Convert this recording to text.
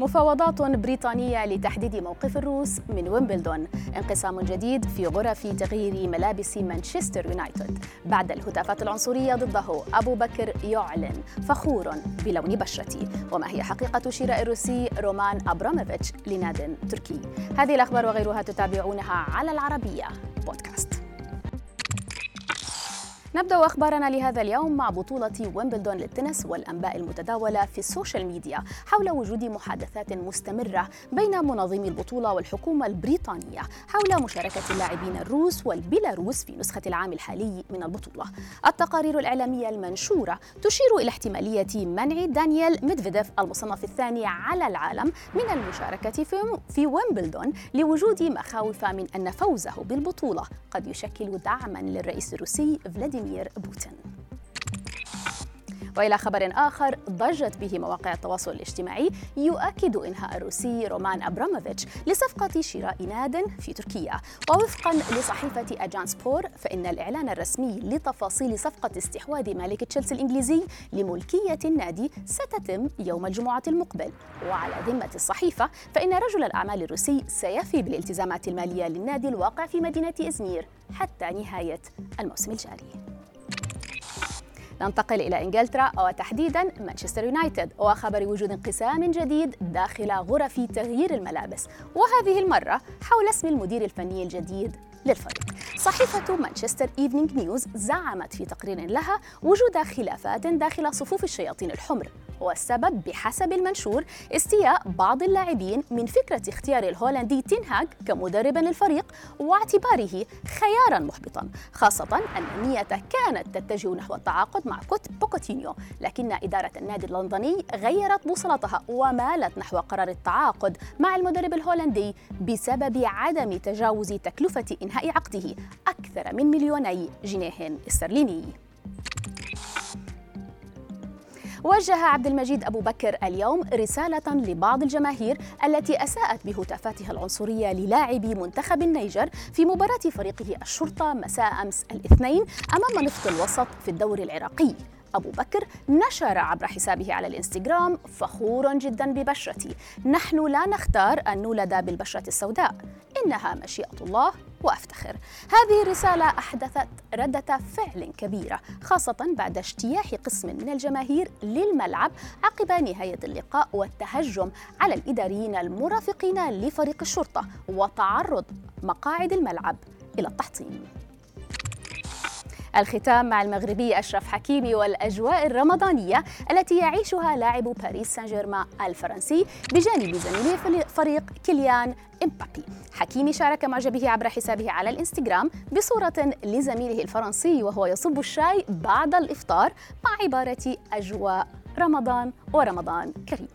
مفاوضات بريطانية لتحديد موقف الروس من ويمبلدون. انقسام جديد في غرف تغيير ملابس مانشستر يونايتد. بعد الهتافات العنصرية ضده أبو بكر يعلن فخور بلون بشرتي. وما هي حقيقة شراء الروسي رومان أبراموفيتش لنادي تركي؟ هذه الأخبار وغيرها تتابعونها على العربية بودكاست. نبدأ أخبارنا لهذا اليوم مع بطولة ويمبلدون للتنس والأنباء المتداولة في السوشيال ميديا حول وجود محادثات مستمرة بين منظمي البطولة والحكومة البريطانية حول مشاركة اللاعبين الروس والبيلاروس في نسخة العام الحالي من البطولة. التقارير الإعلامية المنشورة تشير إلى احتمالية منع دانيال ميدفيديف المصنف الثاني على العالم من المشاركة في ويمبلدون لوجود مخاوف من أن فوزه بالبطولة قد يشكل دعما للرئيس الروسي فلاديمير فلاديمير بوتين. وإلى خبر آخر ضجت به مواقع التواصل الاجتماعي يؤكد إنهاء الروسي رومان أبراموفيتش لصفقة شراء ناد في تركيا. ووفقا لصحيفة أجانس بور فإن الإعلان الرسمي لتفاصيل صفقة استحواذ مالك تشيلسي الإنجليزي لملكية النادي ستتم يوم الجمعة المقبل. وعلى ذمة الصحيفة فإن رجل الأعمال الروسي سيفي بالالتزامات المالية للنادي الواقع في مدينة إزمير حتى نهاية الموسم الجاري. ننتقل إلى إنجلترا وتحديدا مانشستر يونايتد وخبر وجود انقسام جديد داخل غرف تغيير الملابس. وهذه المرة حول اسم المدير الفني الجديد للفريق. صحيفة مانشستر إيفنينج نيوز زعمت في تقرير لها وجود خلافات داخل صفوف الشياطين الحمر والسبب بحسب المنشور استياء بعض اللاعبين من فكرة اختيار الهولندي تينهاج كمدرب للفريق واعتباره خيارا محبطا خاصة أن النية كانت تتجه نحو التعاقد مع كوت بوكوتينيو لكن إدارة النادي اللندني غيرت بوصلتها ومالت نحو قرار التعاقد مع المدرب الهولندي بسبب عدم تجاوز تكلفة إنهاء عقده. أكثر من مليوني جنيه استرليني. وجه عبد المجيد أبو بكر اليوم رسالة لبعض الجماهير التي أساءت بهتافاتها العنصرية للاعبي منتخب النيجر في مباراة فريقه الشرطة مساء أمس الاثنين أمام نفط الوسط في الدوري العراقي. أبو بكر نشر عبر حسابه على الإنستغرام فخور جدا ببشرتي. نحن لا نختار أن نولد بالبشرة السوداء. إنها مشيئة الله. وأفتخر. هذه الرسالة أحدثت ردة فعل كبيرة خاصة بعد اجتياح قسم من الجماهير للملعب عقب نهاية اللقاء والتهجم على الإداريين المرافقين لفريق الشرطة وتعرض مقاعد الملعب إلى التحطيم. الختام مع المغربي أشرف حكيمي والأجواء الرمضانية التي يعيشها لاعب باريس سان جيرمان الفرنسي بجانب زميله فريق كيليان إمبابي. حكيمي شارك معجبه عبر حسابه على الإنستغرام بصورة لزميله الفرنسي وهو يصب الشاي بعد الإفطار مع عبارة أجواء رمضان ورمضان كريم.